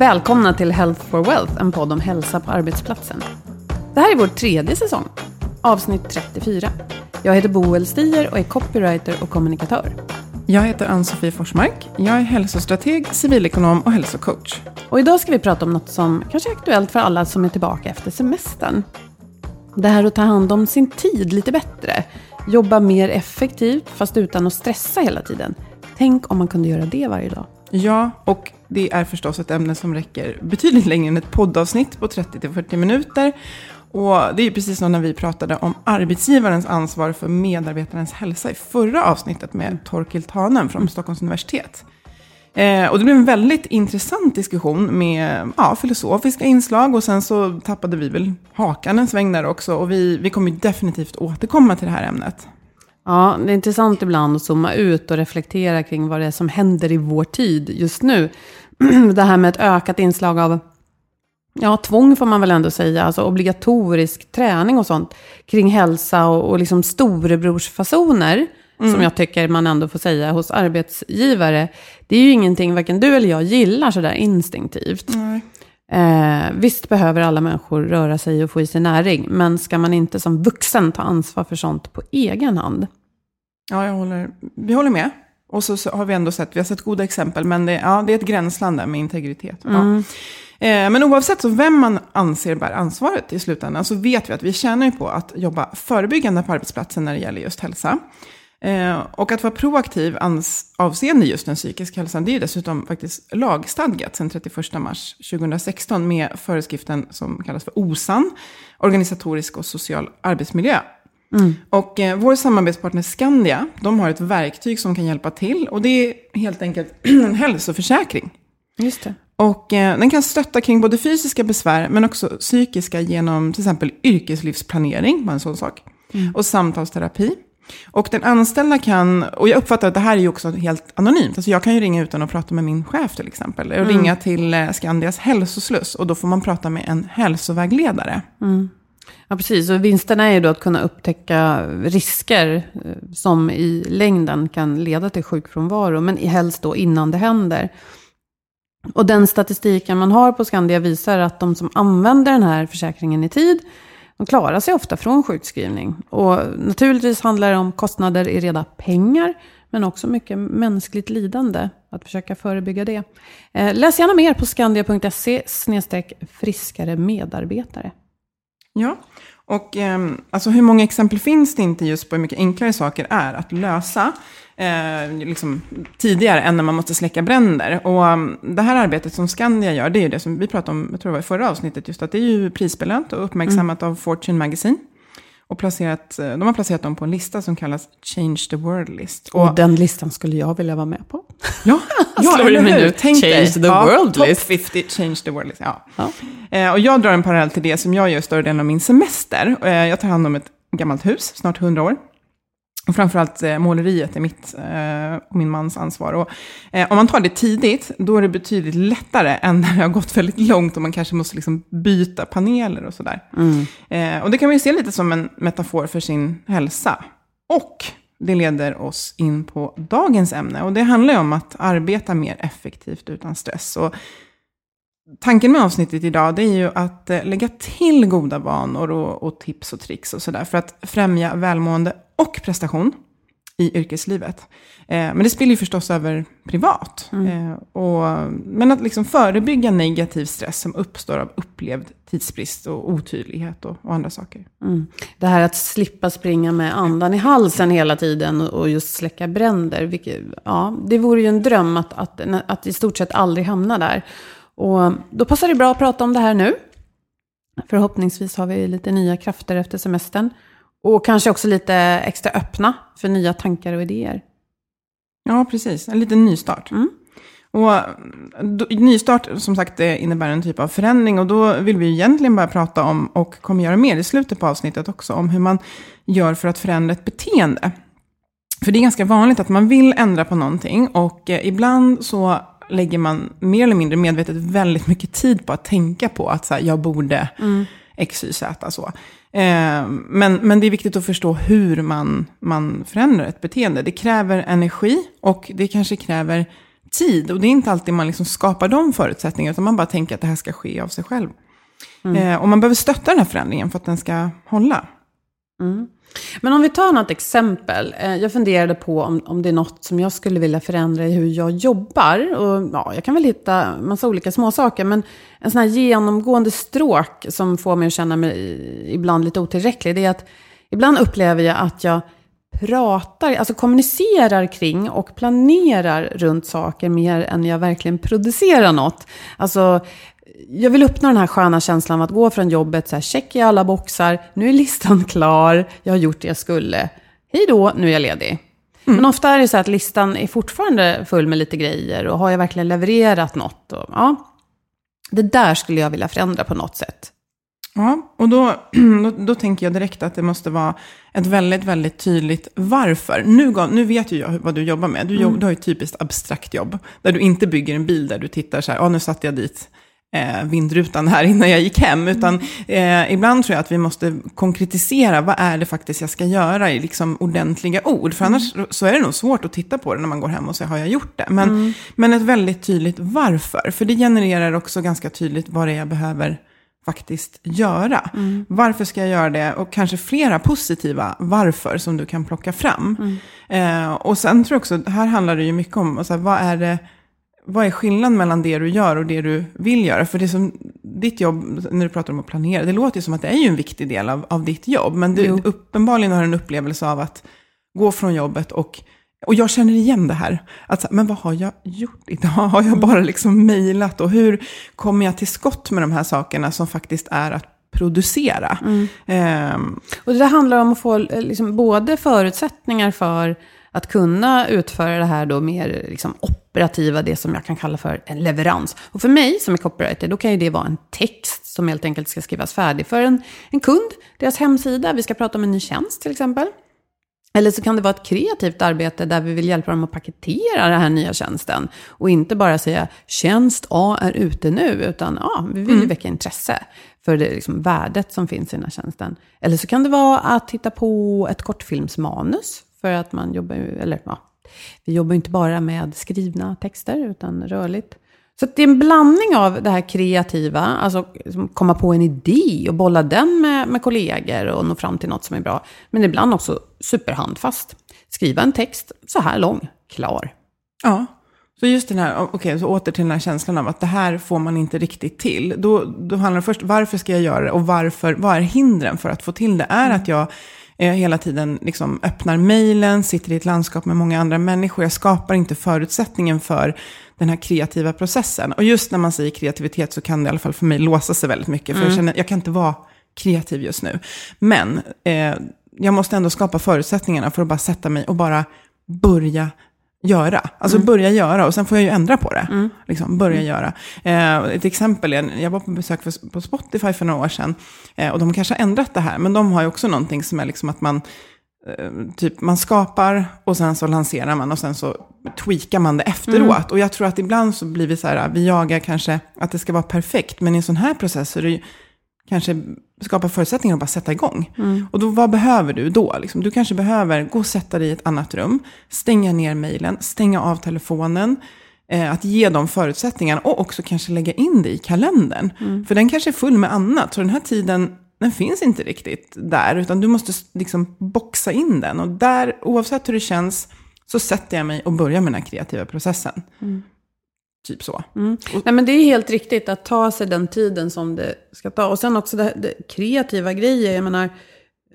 Välkomna till Health for Wealth, en podd om hälsa på arbetsplatsen. Det här är vår tredje säsong, avsnitt 34. Jag heter Boel Stier och är copywriter och kommunikatör. Jag heter Ann-Sofie Forsmark. Jag är hälsostrateg, civilekonom och hälsocoach. Och idag ska vi prata om något som kanske är aktuellt för alla som är tillbaka efter semestern. Det här att ta hand om sin tid lite bättre. Jobba mer effektivt, fast utan att stressa hela tiden. Tänk om man kunde göra det varje dag. Ja, och det är förstås ett ämne som räcker betydligt längre än ett poddavsnitt på 30-40 minuter. Och det är ju precis som när vi pratade om arbetsgivarens ansvar för medarbetarens hälsa i förra avsnittet med Torkel Tanen från Stockholms universitet. Eh, och det blev en väldigt intressant diskussion med ja, filosofiska inslag och sen så tappade vi väl hakan en sväng där också. Och vi, vi kommer definitivt återkomma till det här ämnet. Ja, det är intressant ibland att zooma ut och reflektera kring vad det är som händer i vår tid just nu. Det här med ett ökat inslag av ja, tvång får man väl ändå säga, alltså obligatorisk träning och sånt kring hälsa och, och liksom storebrorsfasoner, mm. som jag tycker man ändå får säga hos arbetsgivare. Det är ju ingenting varken du eller jag gillar sådär instinktivt. Mm. Eh, visst behöver alla människor röra sig och få i sig näring, men ska man inte som vuxen ta ansvar för sånt på egen hand? Ja, jag håller, vi håller med. Och så, så har vi ändå sett, vi har sett goda exempel, men det, ja, det är ett gränsland där med integritet. Mm. Eh, men oavsett så vem man anser bär ansvaret i slutändan så vet vi att vi tjänar på att jobba förebyggande på arbetsplatsen när det gäller just hälsa. Eh, och att vara proaktiv avseende just den psykiska hälsan, det är dessutom faktiskt lagstadgat sedan 31 mars 2016 med föreskriften som kallas för OSAN, organisatorisk och social arbetsmiljö. Mm. Och eh, vår samarbetspartner Skandia, de har ett verktyg som kan hjälpa till. Och det är helt enkelt en hälsoförsäkring. Just det. Och eh, den kan stötta kring både fysiska besvär men också psykiska genom till exempel yrkeslivsplanering, bara en sån sak. Mm. Och samtalsterapi. Och den anställda kan, och jag uppfattar att det här är ju också helt anonymt. Alltså jag kan ju ringa utan att prata med min chef till exempel. Och Mm. ringa till eh, Skandias hälsosluss. Och då får man prata med en hälsovägledare. Ja, precis. Och vinsterna är ju då att kunna upptäcka risker eh, som i längden kan leda till sjukfrånvaro, men helst då innan det händer. Och den statistiken man har på Skandia visar att de som använder den här försäkringen i tid, de klarar sig ofta från sjukskrivning. Och naturligtvis handlar det om kostnader i reda pengar, men också mycket mänskligt lidande. Att försöka förebygga det. Eh, läs gärna mer på skandia.se friskare medarbetare. Ja, och ehm, alltså hur många exempel finns det inte just på hur mycket enklare saker är att lösa eh, liksom, tidigare än när man måste släcka bränder. Och ehm, det här arbetet som Skandia gör, det är ju det som vi pratade om, jag tror det var i förra avsnittet, just att det är ju prisbelönt och uppmärksammat av Fortune Magazine. Och placerat, eh, de har placerat dem på en lista som kallas Change the World List. Och, den listan skulle jag vilja vara med på. Ja, ja Slår eller hur? Tänk Change dig. the ja, world top list. 50 Change the World List. Ja. Ja. Eh, och jag drar en parallell till det som jag gör större delen av min semester. Eh, jag tar hand om ett gammalt hus, snart 100 år. Och framförallt eh, måleriet är mitt eh, och min mans ansvar. Och, eh, om man tar det tidigt, då är det betydligt lättare än när det har gått väldigt långt och man kanske måste liksom byta paneler och sådär. Eh, och det kan man ju se lite som en metafor för sin hälsa. Och det leder oss in på dagens ämne. Och det handlar ju om att arbeta mer effektivt utan stress. Och tanken med avsnittet idag det är ju att lägga till goda vanor och, och tips och tricks och sådär för att främja välmående och prestation i yrkeslivet. Eh, men det spiller ju förstås över privat. Eh, och, men att liksom förebygga negativ stress som uppstår av upplevd tidsbrist och otydlighet och, och andra saker. Mm. Det här att slippa springa med andan i halsen hela tiden och och just släcka bränder. Vilket, ja, det vore ju en dröm att, att, att i stort sett aldrig hamna där. Och då passar det bra att prata om det här nu. Förhoppningsvis har vi lite nya krafter efter semestern. Och kanske också lite extra öppna för nya tankar och idéer. Ja, precis. En liten nystart. Mm. Och nystart, som sagt, det innebär en typ av förändring. Och då vill vi egentligen bara prata om, och kommer göra mer i slutet på avsnittet också, om hur man gör för att förändra ett beteende. För det är ganska vanligt att man vill ändra på någonting. Och eh, ibland så lägger man mer eller mindre medvetet väldigt mycket tid på att tänka på att så här, jag borde x, y, z. Så. Eh, men, men det är viktigt att förstå hur man, man förändrar ett beteende. Det kräver energi och det kanske kräver tid. Och det är inte alltid man liksom skapar de förutsättningarna, utan man bara tänker att det här ska ske av sig själv. Eh, och man behöver stötta den här förändringen för att den ska hålla. Men om vi tar något exempel. Eh, jag funderade på om, om det är något som jag skulle vilja förändra i hur jag jobbar. Och, ja, jag kan väl hitta massa olika småsaker. Men en sån här genomgående stråk som får mig att känna mig ibland lite otillräcklig. Det är att ibland upplever jag att jag pratar, alltså kommunicerar kring och planerar runt saker mer än jag verkligen producerar något. Alltså, jag vill uppnå den här sköna känslan av att gå från jobbet, så här, check i alla boxar, nu är listan klar, jag har gjort det jag skulle. Hej då, nu är jag ledig. Men ofta är det så att listan är fortfarande full med lite grejer och har jag verkligen levererat något? Och, ja, det där skulle jag vilja förändra på något sätt. Ja, och då, då, då tänker jag direkt att det måste vara ett väldigt, väldigt tydligt varför. Nu, nu vet ju jag vad du jobbar med. Du, jobb, du har ju ett typiskt abstrakt jobb. Där du inte bygger en bil där du tittar så här, ja nu satte jag dit eh, vindrutan här innan jag gick hem. Utan eh, ibland tror jag att vi måste konkretisera, vad är det faktiskt jag ska göra i liksom ordentliga ord. För annars så är det nog svårt att titta på det när man går hem och säger, har jag gjort det? Men, men ett väldigt tydligt varför. För det genererar också ganska tydligt vad det är jag behöver faktiskt göra. Varför ska jag göra det? Och kanske flera positiva varför som du kan plocka fram. Eh, och sen tror jag också, här handlar det ju mycket om, så här, vad är det, vad är skillnaden mellan det du gör och det du vill göra? För det som, ditt jobb, när du pratar om att planera, det låter ju som att det är ju en viktig del av, av ditt jobb. Men du Jo. uppenbarligen har en upplevelse av att gå från jobbet och och jag känner igen det här. Att, men vad har jag gjort idag? Har jag bara liksom mejlat? Och hur kommer jag till skott med de här sakerna som faktiskt är att producera? Ehm, Och det handlar om att få eh, liksom, både förutsättningar för att kunna utföra det här då mer liksom, operativa, det som jag kan kalla för en leverans. Och för mig som är copywriter, då kan ju det vara en text som helt enkelt ska skrivas färdig för en, en kund, deras hemsida, vi ska prata om en ny tjänst till exempel. Eller så kan det vara ett kreativt arbete där vi vill hjälpa dem att paketera den här nya tjänsten. Och inte bara säga tjänst A är ute nu, utan ja, vi vill ju väcka intresse för det liksom, värdet som finns i den här tjänsten. Eller så kan det vara att hitta på ett kortfilmsmanus. För att man jobbar ju, eller ja, vi jobbar ju inte bara med skrivna texter, utan rörligt. Så det är en blandning av det här kreativa, alltså komma på en idé och bolla den med, med kollegor och nå fram till något som är bra. Men ibland också superhandfast. Skriva en text så här lång, klar. Ja, så just den här, okej, så åter till den här känslan av att det här får man inte riktigt till. Då, då handlar det först, varför ska jag göra det och varför, vad är hindren för att få till det? Är att jag eh, hela tiden liksom öppnar mejlen, sitter i ett landskap med många andra människor. Jag skapar inte förutsättningen för den här kreativa processen. Och just när man säger kreativitet så kan det i alla fall för mig låsa sig väldigt mycket. För jag känner, jag kan inte vara kreativ just nu. Men eh, jag måste ändå skapa förutsättningarna för att bara sätta mig och bara börja göra. Alltså mm. börja göra och sen får jag ju ändra på det. Mm. Liksom, börja mm. göra. Eh, ett exempel är, jag var på besök för, på Spotify för några år sedan. Eh, och de kanske har ändrat det här, men de har ju också någonting som är liksom att man Eh, typ man skapar och sen så lanserar man och sen så tweakar man det efteråt. Mm. Och jag tror att ibland så blir vi så här, vi jagar kanske att det ska vara perfekt, men i en sån här process så är det ju kanske skapa förutsättningar att bara sätta igång. Mm. Och då, vad behöver du då? Liksom, du kanske behöver gå och sätta dig i ett annat rum, stänga ner mejlen, stänga av telefonen, eh, att ge dem förutsättningarna och också kanske lägga in det i kalendern. Mm. För den kanske är full med annat, så den här tiden den finns inte riktigt där, utan du måste liksom boxa in den. Och där, oavsett hur det känns, så sätter jag mig och börjar med den här kreativa processen. Mm. Typ så. Mm. Nej, men det är helt riktigt att ta sig den tiden som det ska ta. Och sen också det, det kreativa grejer. Jag menar,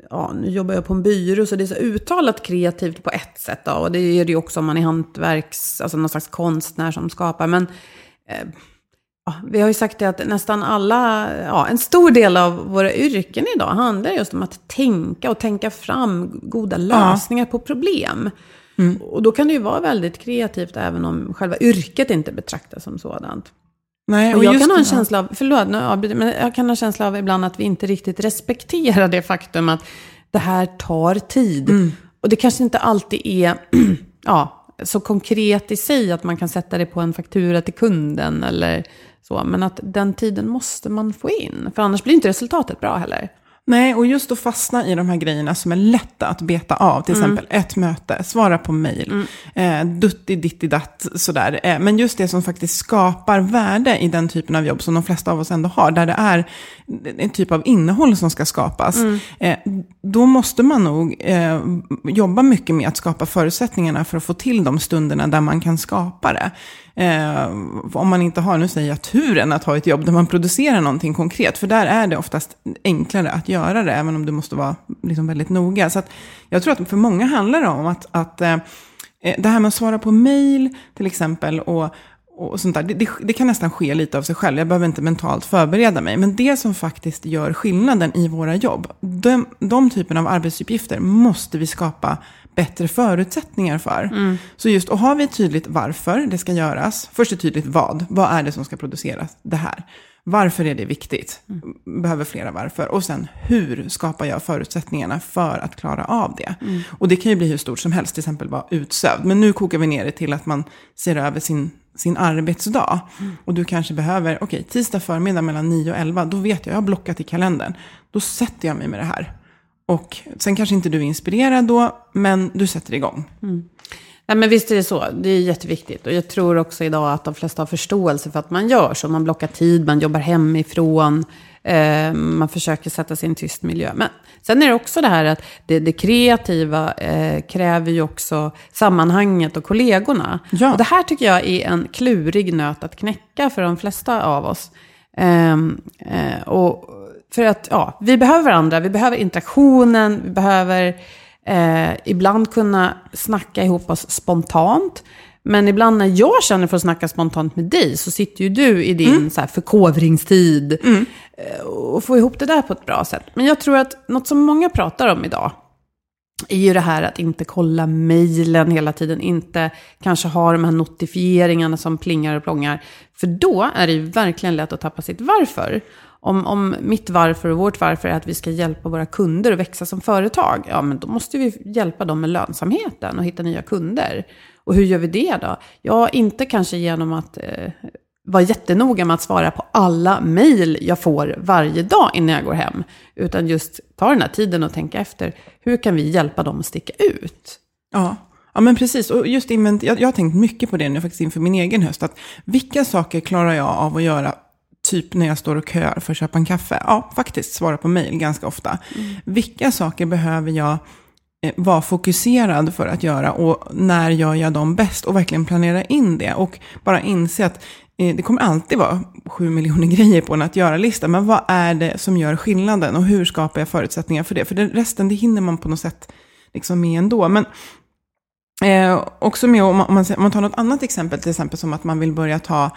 ja, nu jobbar jag på en byrå, så det är så uttalat kreativt på ett sätt. Då, och det är det ju också om man är hantverks, alltså någon slags konstnär som skapar. Men eh, Ja, vi har ju sagt det att nästan alla, ja, en stor del av våra yrken idag handlar just om att tänka och tänka fram goda lösningar ja. på problem. Mm. Och då kan det ju vara väldigt kreativt även om själva yrket inte betraktas som sådant. Nej, och, och jag kan ha en känsla av, förlåt, men jag kan ha en känsla av ibland att vi inte riktigt respekterar det faktum att det här tar tid. Mm. Och det kanske inte alltid är, ja, så konkret i sig att man kan sätta det på en faktura till kunden eller så, men att den tiden måste man få in, för annars blir inte resultatet bra heller. Nej, och just att fastna i de här grejerna som är lätta att beta av. Till mm. exempel ett möte, svara på mejl, mm. eh, dutti ditti datt, sådär. Eh, men just det som faktiskt skapar värde i den typen av jobb som de flesta av oss ändå har, där det är en typ av innehåll som ska skapas. Mm. Eh, då måste man nog eh, jobba mycket med att skapa förutsättningarna för att få till de stunderna där man kan skapa det. Eh, om man inte har, nu säger jag turen att ha ett jobb där man producerar någonting konkret. För där är det oftast enklare att göra det, även om du måste vara liksom väldigt noga. Så jag tror att för många handlar det om att, att eh, eh det här med att svara på mail till exempel och, och sånt där, det, det, det, kan nästan ske lite av sig själv. Jag behöver inte mentalt förbereda mig. Men det som faktiskt gör skillnaden i våra jobb, de, de typen av arbetsuppgifter måste vi skapa bättre förutsättningar för. Mm. Så just, och har vi tydligt varför det ska göras, först är tydligt vad, vad är det som ska produceras, det här. Varför är det viktigt? Mm. Behöver flera varför. Och sen hur skapar jag förutsättningarna för att klara av det? Mm. Och det kan ju bli hur stort som helst, till exempel vara utsövd. Men nu kokar vi ner det till att man ser över sin, sin arbetsdag. Mm. Och du kanske behöver, okej, okay, tisdag förmiddag mellan 9 och 11, då vet jag, jag har blockat i kalendern. Då sätter jag mig med det här. Och sen kanske inte du är inspirerad då, men du sätter igång. Mm. Nej, men visst är det så. Det är jätteviktigt. Och jag tror också idag att de flesta har förståelse för att man gör så. Man blockar tid, man jobbar hemifrån, eh, man försöker sätta sig i en tyst miljö. Men sen är det också det här att det, det kreativa eh, kräver ju också sammanhanget och kollegorna. Ja. Och det här tycker jag är en klurig nöt att knäcka för de flesta av oss. Eh, och för att ja, vi behöver varandra, vi behöver interaktionen, vi behöver eh, ibland kunna snacka ihop oss spontant. Men ibland när jag känner för att snacka spontant med dig så sitter ju du i din mm. så här, förkovringstid mm. Eh, och få ihop det där på ett bra sätt. Men jag tror att något som många pratar om idag är ju det här att inte kolla mejlen hela tiden, inte kanske ha de här notifieringarna som plingar och plångar. För då är det ju verkligen lätt att tappa sitt varför. Om, om mitt varför och vårt varför är att vi ska hjälpa våra kunder att växa som företag, ja men då måste vi hjälpa dem med lönsamheten och hitta nya kunder. Och hur gör vi det då? Ja, inte kanske genom att eh, vara jättenoga med att svara på alla mejl jag får varje dag innan jag går hem. Utan just ta den här tiden och tänka efter, hur kan vi hjälpa dem att sticka ut? Ja. Ja, men precis. Och just invent jag, jag har tänkt mycket på det nu faktiskt inför min egen höst. Att vilka saker klarar jag av att göra Typ när jag står och köar för att köpa en kaffe. Ja, faktiskt svara på mejl ganska ofta. Mm. Vilka saker behöver jag eh, vara fokuserad för att göra och när gör jag dem bäst och verkligen planera in det. Och bara inse att det kommer alltid vara sju miljoner grejer på en att göra-lista. Men vad är det som gör skillnaden och hur skapar jag förutsättningar för det? För det, resten det hinner man på något sätt liksom med ändå. Men eh, också med om man, om man tar något annat exempel, till exempel som att man vill börja ta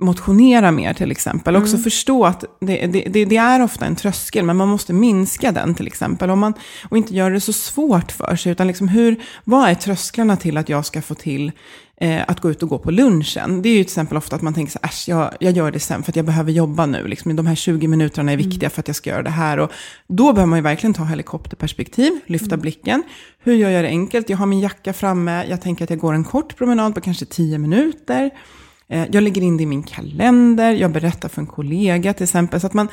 motionera mer till exempel. Också förstå att det, det, det, det, är ofta en tröskel, men man måste minska den till exempel. Om man, och inte göra det så svårt för sig, utan liksom hur, vad är trösklarna till att jag ska få till eh, att gå ut och gå på lunchen? Det är ju till exempel ofta att man tänker så äsch, jag, jag gör det sen för att jag behöver jobba nu. Liksom, de här 20 minuterna är viktiga för att jag ska göra det här. Och då behöver man ju verkligen ta helikopterperspektiv, lyfta blicken. Hur gör jag det enkelt? Jag har min jacka framme, jag tänker att jag går en kort promenad på kanske 10 minuter. Eh, jag lägger in det i min kalender, jag berättar för en kollega till exempel. Så att man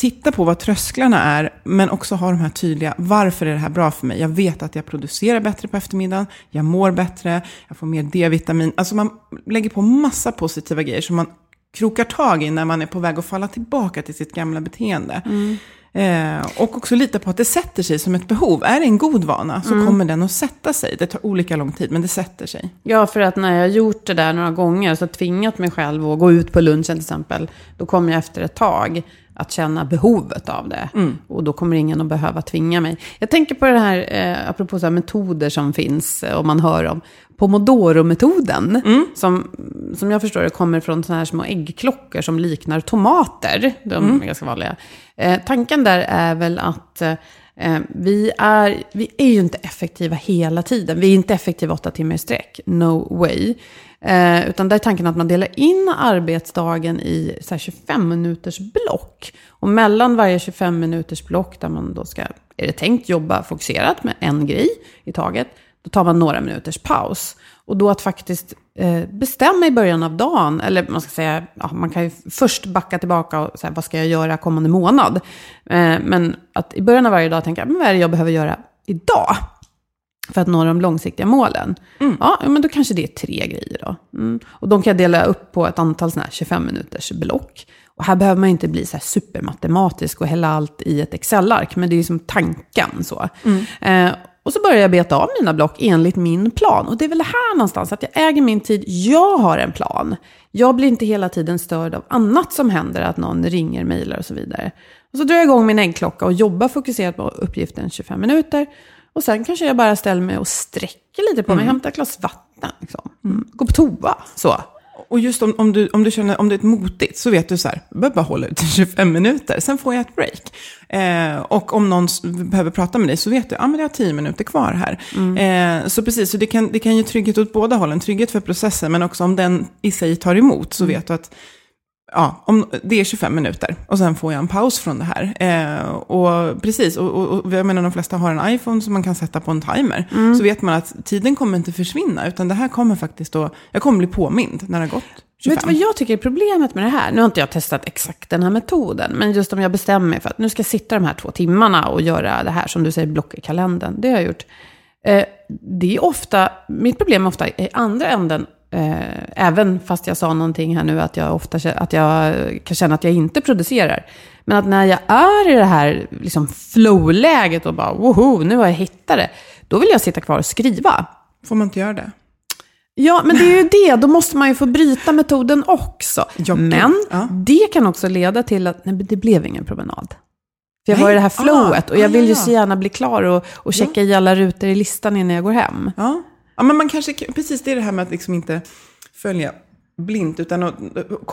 tittar på vad trösklarna är, men också har de här tydliga, varför är det här bra för mig? Jag vet att jag producerar bättre på eftermiddagen, jag mår bättre, jag får mer D-vitamin. Alltså man lägger på massa positiva grejer som man krokar tag i när man är på väg att falla tillbaka till sitt gamla beteende. Mm. Eh, och också lita på att det sätter sig som ett behov. Är det en god vana så mm. kommer den att sätta sig. Det tar olika lång tid, men det sätter sig. Ja, för att när jag har gjort det där några gånger, så tvingat mig själv att gå ut på lunchen till exempel, då kommer jag efter ett tag att känna behovet av det. Mm. Och då kommer ingen att behöva tvinga mig. Jag tänker på det här, eh, apropå så här metoder som finns, eh, om man hör om Pomodoro-metoden. Mm. Som, som jag förstår det kommer från sådana här små äggklockor som liknar tomater. De mm. är ganska vanliga. Eh, tanken där är väl att eh, vi, är, vi är ju inte effektiva hela tiden. Vi är inte effektiva åtta timmar i sträck. No way. Eh, utan där är tanken att man delar in arbetsdagen i 25 minuters block. Och mellan varje 25 minuters block där man då ska, är det tänkt, jobba fokuserat med en grej i taget. Då tar man några minuters paus. Och då att faktiskt eh, bestämma i början av dagen, eller man ska säga, ja, man kan ju först backa tillbaka och säga vad ska jag göra kommande månad. Eh, men att i början av varje dag tänka, men vad är det jag behöver göra idag? För att nå de långsiktiga målen. Mm. Ja, men då kanske det är tre grejer då. Mm. Och de kan jag dela upp på ett antal här 25 minuters block. Och här behöver man inte bli så supermatematisk och hälla allt i ett Excel-ark, men det är ju som tanken så. Mm. Eh, och så börjar jag beta av mina block enligt min plan. Och det är väl här någonstans, att jag äger min tid. Jag har en plan. Jag blir inte hela tiden störd av annat som händer, att någon ringer, mejlar och så vidare. Och så drar jag igång min äggklocka och jobbar fokuserat på uppgiften 25 minuter. Och sen kanske jag bara ställer mig och sträcker lite på mig, mm. hämtar ett glas vatten, liksom. mm. går på toa. Så. Och just om, om, du, om du känner om det är ett motigt så vet du så här, jag bara hålla ut i 25 minuter, sen får jag ett break. Eh, och om någon behöver prata med dig så vet du, ja ah, men jag har 10 minuter kvar här. Mm. Eh, så precis, så det kan, det kan ge trygghet åt båda hållen, trygghet för processen, men också om den i sig tar emot så mm. vet du att ja, om, det är 25 minuter och sen får jag en paus från det här. Eh, och precis, och, och, och, jag menar de flesta har en iPhone som man kan sätta på en timer. Mm. Så vet man att tiden kommer inte försvinna, utan det här kommer faktiskt att, jag kommer bli påmind när det har gått 25. Vet du vad jag tycker är problemet med det här? Nu har inte jag testat exakt den här metoden, men just om jag bestämmer mig för att nu ska jag sitta de här två timmarna och göra det här som du säger, block i kalendern. Det har jag gjort. Eh, det är ofta, mitt problem är ofta i andra änden Eh, även fast jag sa någonting här nu att jag ofta att jag kan känna att jag inte producerar. Men att när jag är i det här liksom flow-läget och bara woho, nu har jag hittat det. Då vill jag sitta kvar och skriva. Får man inte göra det? Ja, men det är ju det. Då måste man ju få bryta metoden också. Ja, men ja. det kan också leda till att nej, det blev ingen promenad. För jag nej. var i det här flowet ah, och jag vill ju så gärna bli klar och, och checka ja. i alla rutor i listan innan jag går hem. Ja. Ja, men man kanske, precis det är det här med att liksom inte följa blint, utan att,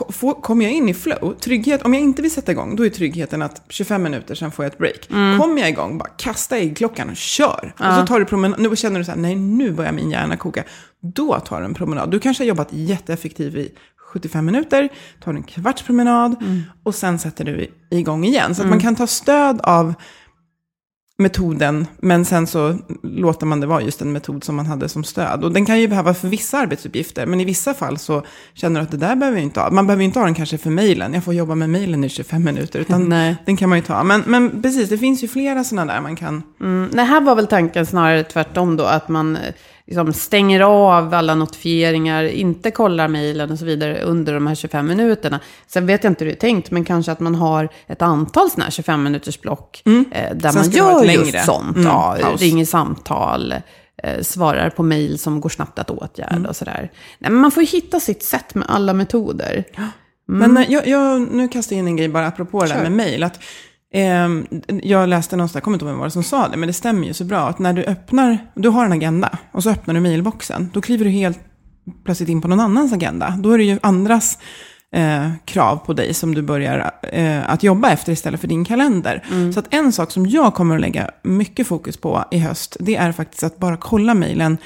få, kommer jag in i flow, trygghet, om jag inte vill sätta igång, då är tryggheten att 25 minuter, sen får jag ett break. Mm. Kommer jag igång, bara kasta i klockan och kör. Ja. Och så tar du promenad, nu känner du så här, nej nu börjar min hjärna koka. Då tar du en promenad. Du kanske har jobbat jätteeffektivt i 75 minuter, tar en kvarts promenad mm. och sen sätter du igång igen. Så att mm. man kan ta stöd av metoden, men sen så låter man det vara just en metod som man hade som stöd. Och den kan ju behöva för vissa arbetsuppgifter, men i vissa fall så känner du att det där behöver jag inte ha. Man behöver inte ha den kanske för mejlen, jag får jobba med mejlen i 25 minuter, utan Nej. den kan man ju ta. Men, men precis, det finns ju flera sådana där man kan... Mm. Det här var väl tanken snarare tvärtom då, att man liksom stänger av alla notifieringar, inte kollar mejlen och så vidare under de här 25 minuterna. Sen vet jag inte hur det är tänkt, men kanske att man har ett antal sådana här 25 minuters block mm. eh, där Sen man gör just sånt. Mm, ja, ringer samtal, eh, svarar på mejl som går snabbt att åtgärda mm. och sådär. Nej, men man får hitta sitt sätt med alla metoder. Men eh, jag, jag, nu kastar jag in en grej bara apropå det där med mejl. Eh, jag läste någonstans, jag kommer inte ihåg vem var det som sa det, men det stämmer ju så bra. Att när du öppnar, du har en agenda och så öppnar du mejlboxen, då kliver du helt plötsligt in på någon annans agenda. Då är det ju andras eh, krav på dig som du börjar eh, att jobba efter istället för din kalender. Så att en sak som jag kommer att lägga mycket fokus på i höst, det är faktiskt att bara kolla mejlen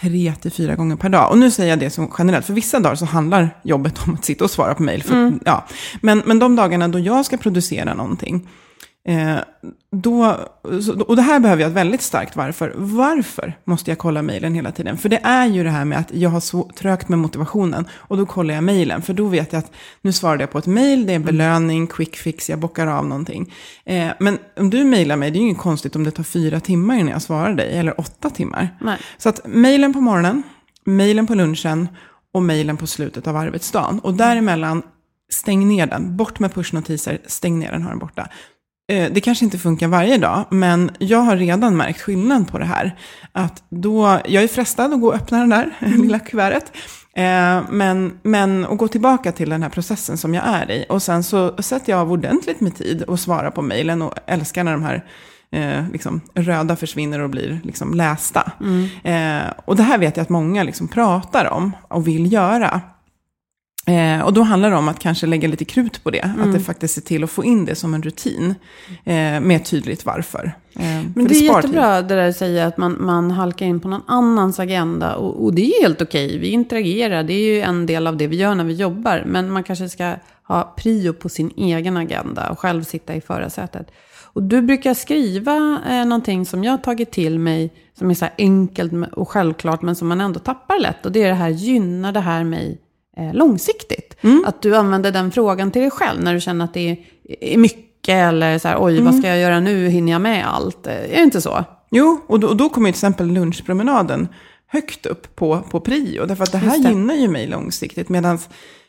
tre till fyra gånger per dag. Och nu säger jag det som generellt, för vissa dagar så handlar jobbet om att sitta och svara på mejl. Ja. Men, men de dagarna då jag ska producera någonting, Eh, då, och det här behöver jag ett väldigt starkt varför. Varför måste jag kolla mejlen hela tiden? För det är ju det här med att jag har så trögt med motivationen. Och då kollar jag mejlen. För då vet jag att nu svarade jag på ett mejl, det är en belöning, quick fix, jag bockar av någonting. Eh, men om du mejlar mig, det är ju inget konstigt om det tar fyra timmar innan jag svarar dig. Eller åtta timmar. Nej. Så att mejlen på morgonen, mejlen på lunchen och mejlen på slutet av arbetsdagen. Och däremellan, stäng ner den. Bort med pushnotiser, stäng ner den, ha den borta. Eh, Det kanske inte funkar varje dag, men jag har redan märkt skillnad på det här. Att då, jag är frestad att gå och öppna det där lilla kuvertet. Eh, Men, men att gå tillbaka till den här processen som jag är i. Och sen så sätter jag av ordentligt med tid och svarar på mejlen och älskar när de här eh, liksom, röda försvinner och blir liksom, lästa. Eh, och det här vet jag att många liksom, pratar om och vill göra. Eh, och då handlar det om att kanske lägga lite krut på det. Att det faktiskt ser till att få in det som en rutin. Eh, med tydligt varför. Eh, Men för det är spar tid. jättebra det där att säga att man, man halkar in på någon annans agenda. Och, och det är helt okej, vi interagerar, det är ju en del av det vi gör när vi jobbar. Men man kanske ska ha prio på sin egen agenda och själv sitta i förarsätet. Och du brukar skriva eh, någonting som jag har tagit till mig, som är så här enkelt och självklart, men som man ändå tappar lätt. Och det är det här, gynnar det här mig eh, långsiktigt? Att du använder den frågan till dig själv när du känner att det är, är mycket eller så här, oj, vad ska jag göra nu, hinner jag med allt? Eh, Är det inte så? Jo, och då, och då kommer till exempel lunchpromenaden högt upp på, på prio. Därför att det här det. gynnar ju mig långsiktigt. Medan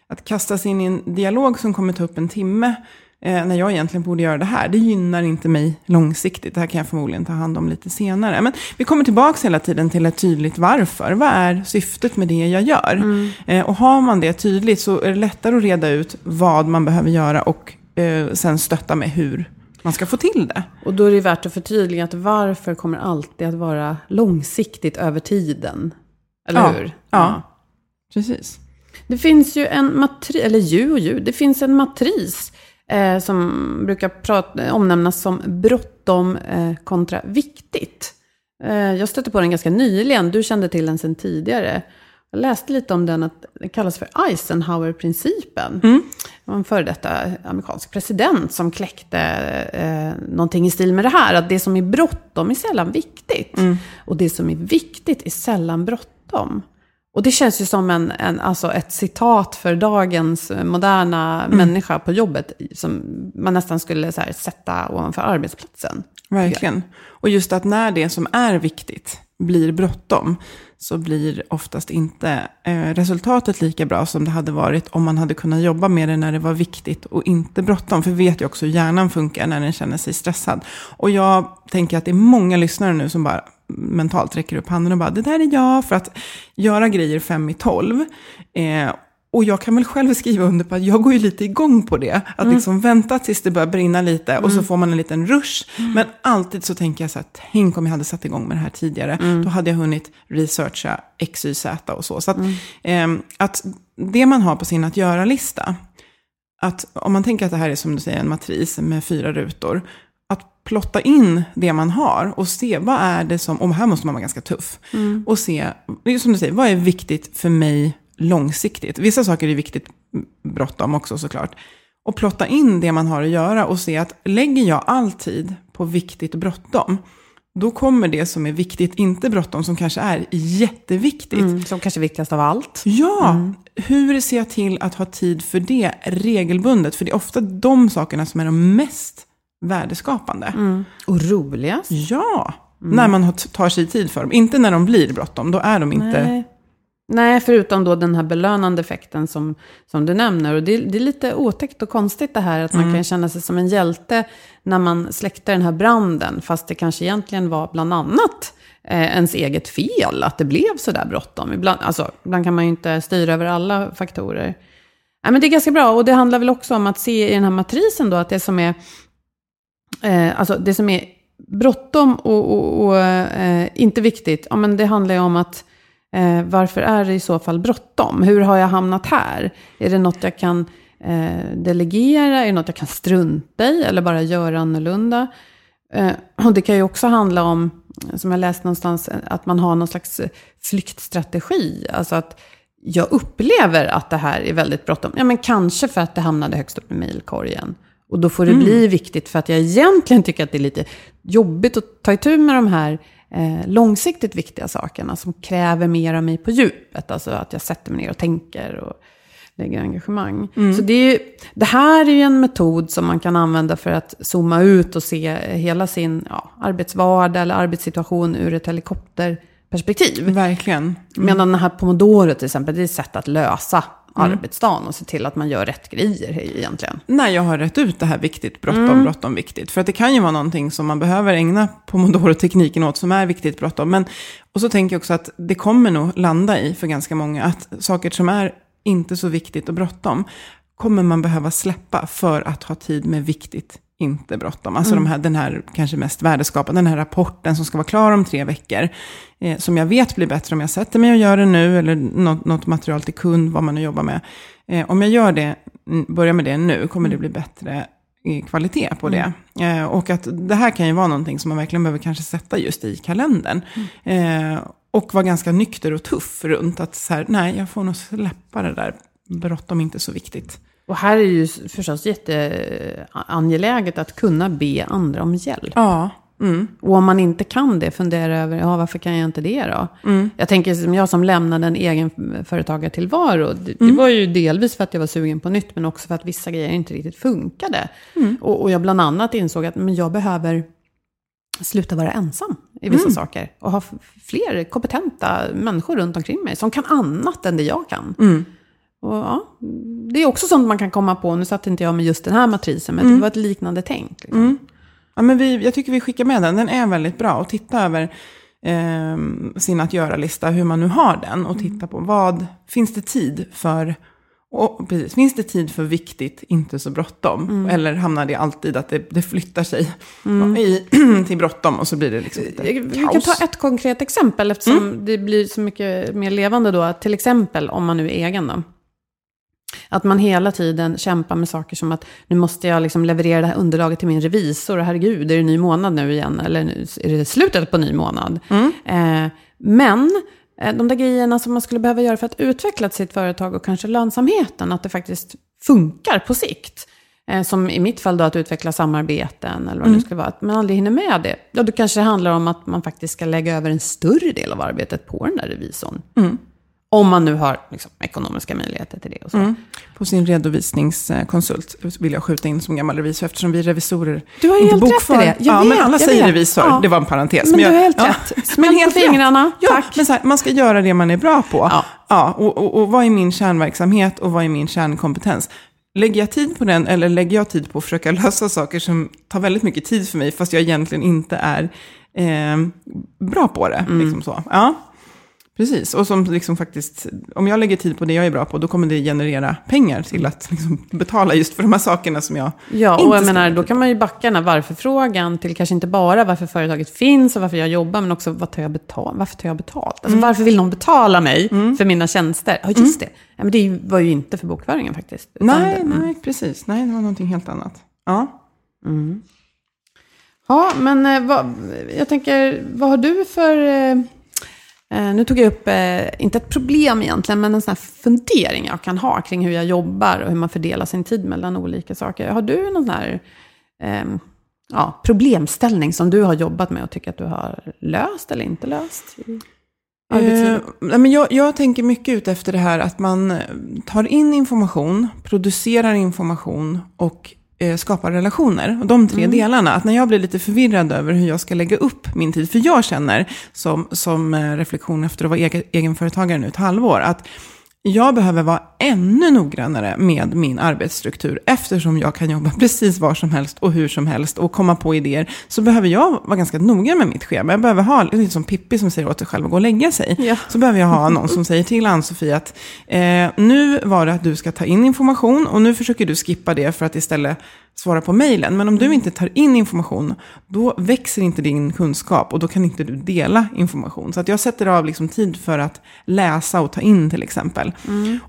att kasta sig in i en dialog som kommer ta upp en timme, eh, när jag egentligen borde göra det här, det gynnar inte mig långsiktigt. Det här kan jag förmodligen ta hand om lite senare. Men vi kommer tillbaka hela tiden till ett tydligt varför. Vad är syftet med det jag gör? Eh, och har man det tydligt så är det lättare att reda ut vad man behöver göra och eh, sen stötta med hur man ska få till det. Och då är det värt att förtydliga att varför kommer alltid att vara långsiktigt över tiden. Eller Ja, hur? ja. Precis. Det finns ju en matris, eller ju och ju, det finns en matris eh, som brukar prata, omnämnas som bråttom eh, kontra viktigt. Eh, jag stötte på den ganska nyligen, du kände till den sedan tidigare. Jag läste lite om den, att den kallas för Eisenhower-principen. Det var en före detta amerikansk president som kläckte eh, någonting i stil med det här. Att det som är bråttom är sällan viktigt. Och det som är viktigt är sällan bråttom. Och det känns ju som en, en, alltså ett citat för dagens moderna människa på jobbet. Som man nästan skulle så här, sätta ovanför arbetsplatsen. Verkligen. Och just att när det som är viktigt blir bråttom så blir oftast inte eh, resultatet lika bra som det hade varit om man hade kunnat jobba med det när det var viktigt och inte bråttom. För vi vet ju också hur hjärnan funkar när den känner sig stressad. Och jag tänker att det är många lyssnare nu som bara mentalt räcker upp handen och bara det där är jag för att göra grejer fem i tolv. Eh, och jag kan väl själv skriva under på att jag går ju lite igång på det. Att liksom vänta tills det börjar brinna lite och så får man en liten rush. Men alltid så tänker jag så här, tänk om jag hade satt igång med det här tidigare. Då hade jag hunnit researcha X, Y, Z och så. Så att, ehm, att det man har på sin att göra-lista, att om man tänker att det här är som du säger en matris med fyra rutor, plotta in det man har och se vad är det som, och här måste man vara ganska tuff, och se, som du säger, vad är viktigt för mig långsiktigt? Vissa saker är viktigt bråttom också såklart. Och plotta in det man har att göra och se att lägger jag all tid på viktigt bråttom, då kommer det som är viktigt, inte bråttom, som kanske är jätteviktigt, Mm, som kanske är viktigast av allt. Ja, hur ser jag till att ha tid för det regelbundet? För det är ofta de sakerna som är de mest värdeskapande. Och roligast. Ja, när man tar sig tid för dem. Inte när de blir bråttom, då är de inte... Nej. Nej, förutom då den här belönande effekten som, som du nämner. Och det, det är lite otäckt och konstigt det här att man kan känna sig som en hjälte när man släckte den här branden. Fast det kanske egentligen var bland annat eh, ens eget fel att det blev så där bråttom. Ibland, alltså, ibland kan man ju inte styra över alla faktorer. Nej, men det är ganska bra och det handlar väl också om att se i den här matrisen då att det som är, eh, alltså det som är bråttom och, och, och eh, inte viktigt, ja, men det handlar ju om att Eh, varför är det i så fall bråttom? Hur har jag hamnat här? Är det något jag kan eh, delegera? Är det något jag kan strunta i eller bara göra annorlunda? Eh, och det kan ju också handla om, som jag läste någonstans, att man har någon slags flyktstrategi. Alltså att jag upplever att det här är väldigt bråttom. Ja, men kanske för att det hamnade högst upp i mejlkorgen. Och då får det Mm. bli viktigt för att jag egentligen tycker att det är lite jobbigt att ta itu med de här eh, långsiktigt viktiga sakerna som kräver mer av mig på djupet. Alltså att jag sätter mig ner och tänker och lägger engagemang. Mm. Så det, är det här är ju en metod som man kan använda för att zooma ut och se hela sin ja, arbetsvardag eller arbetssituation ur ett helikopterperspektiv. Verkligen. Medan den här pomodoro till exempel, det är ett sätt att lösa arbetsdagen och se till att man gör rätt grejer egentligen. när jag har rätt ut det här viktigt, bråttom, bråttom, viktigt. För att det kan ju vara någonting som man behöver ägna pomodoro-tekniken åt som är viktigt, bråttom. Men, och så tänker jag också att det kommer nog landa i för ganska många att saker som är inte så viktigt och bråttom kommer man behöva släppa för att ha tid med viktigt, inte bråttom. Alltså de här, den här kanske mest värdeskapande, den här rapporten som ska vara klar om tre veckor. Eh, som jag vet blir bättre om jag sätter mig och gör det nu, eller något, något material till kund, vad man nu jobbar med. Eh, om jag gör det, mm, börjar med det nu, kommer det bli bättre eh, kvalitet på det. Eh, och att det här kan ju vara någonting som man verkligen behöver kanske sätta just i kalendern. Eh, och vara ganska nykter och tuff runt att så här, nej, jag får nog släppa det där, bråttom inte så viktigt. Och här är det ju förstås jätteangeläget att kunna be andra om hjälp. Ja, mm, Och om man inte kan det, fundera över, ja varför kan jag inte det då? Mm. Jag tänker som jag som lämnade en egen företagartillvaro. Det, Mm. det var ju delvis för att jag var sugen på nytt, men också för att vissa grejer inte riktigt funkade. Mm. Och, och jag bland annat insåg att men jag behöver sluta vara ensam i vissa Mm. saker. Och ha fler kompetenta människor runt omkring mig som kan annat än det jag kan. Mm. Och ja, det är också sånt man kan komma på. Nu satt inte jag med just den här matrisen, Mm. men det var ett liknande tänk. Liksom. Ja, men vi, jag tycker vi skickar med den. Den är väldigt bra. Och titta över eh, sin att göra-lista, hur man nu har den. Och titta på vad, finns det tid för, och, precis, finns det tid för viktigt, inte så bråttom? Eller hamnar det alltid att det, det flyttar sig i, till bråttom och så blir det liksom lite Vi kan ta ett konkret exempel eftersom Mm. det blir så mycket mer levande då. Till exempel om man nu är egen då. Att man hela tiden kämpar med saker som att nu måste jag liksom leverera det här underlaget till min revisor. Och herregud, är det ny månad nu igen? Eller är det slutet på ny månad? Mm. Eh, men eh, de där grejerna som man skulle behöva göra för att utveckla sitt företag och kanske lönsamheten, att det faktiskt funkar på sikt. Eh, som i mitt fall då att utveckla samarbeten eller vad det nu skulle vara. Att man aldrig hinner med det. Ja, då kanske det handlar om att man faktiskt ska lägga över en större del av arbetet på den där revisorn. Om man nu har liksom, ekonomiska möjligheter till det och så. På sin redovisningskonsult vill jag skjuta in som gammal revisor eftersom vi revisorer Du har inte helt rätt i bokför. det. Jag ja, vet, men alla säger vet. revisor. Ja. Det var en parentes. Men du jag- har helt ja. rätt. Smäll på rätt. fingrarna. Ja, Tack. men så här, man ska göra det man är bra på. Ja. Ja, och, och, och vad är min kärnverksamhet och vad är min kärnkompetens? Lägger jag tid på den eller lägger jag tid på att försöka lösa saker som tar väldigt mycket tid för mig fast jag egentligen inte är eh, bra på det? Mm. Liksom så. Ja, precis. Och som liksom faktiskt, om jag lägger tid på det jag är bra på, då kommer det generera pengar till att liksom betala just för de här sakerna som jag Ja, inte och jag menar, då kan man ju backa den här varför-frågan till kanske inte bara varför företaget finns och varför jag jobbar, men också vad tar jag betalt? varför tar jag betalt? Alltså Mm. varför vill någon betala mig för mina tjänster? Ja, just det. Ja, men det var ju inte för bokföringen faktiskt. Nej, det- nej, precis. Nej, det var någonting helt annat. Ja. Ja, men eh, vad, jag tänker, vad har du för... Eh, nu tog jag upp, eh, inte ett problem egentligen, men en sån här fundering jag kan ha kring hur jag jobbar och hur man fördelar sin tid mellan olika saker. Har du någon sån här ehm, ja, problemställning som du har jobbat med och tycker att du har löst eller inte löst? Eh, men jag, jag tänker mycket ut efter det här att man tar in information, producerar information och eh, skapar relationer. Och de tre delarna. Att när jag blir lite förvirrad över hur jag ska lägga upp min tid. För jag känner som, som eh, reflektion efter att vara egen, egenföretagare nu ett halvår. Att jag behöver vara ännu noggrannare med min arbetsstruktur. Eftersom jag kan jobba precis var som helst och hur som helst och komma på idéer. Så behöver jag vara ganska noga med mitt schema. Jag behöver ha, lite som Pippi som säger åt sig själv att gå och lägga sig. Ja. Så behöver jag ha någon som säger till Ann-Sofie att eh, nu var det att du ska ta in information och nu försöker du skippa det för att istället svara på mejlen. Men om du inte tar in information, då växer inte din kunskap och då kan inte du dela information. Så att jag sätter av liksom tid för att läsa och ta in till exempel.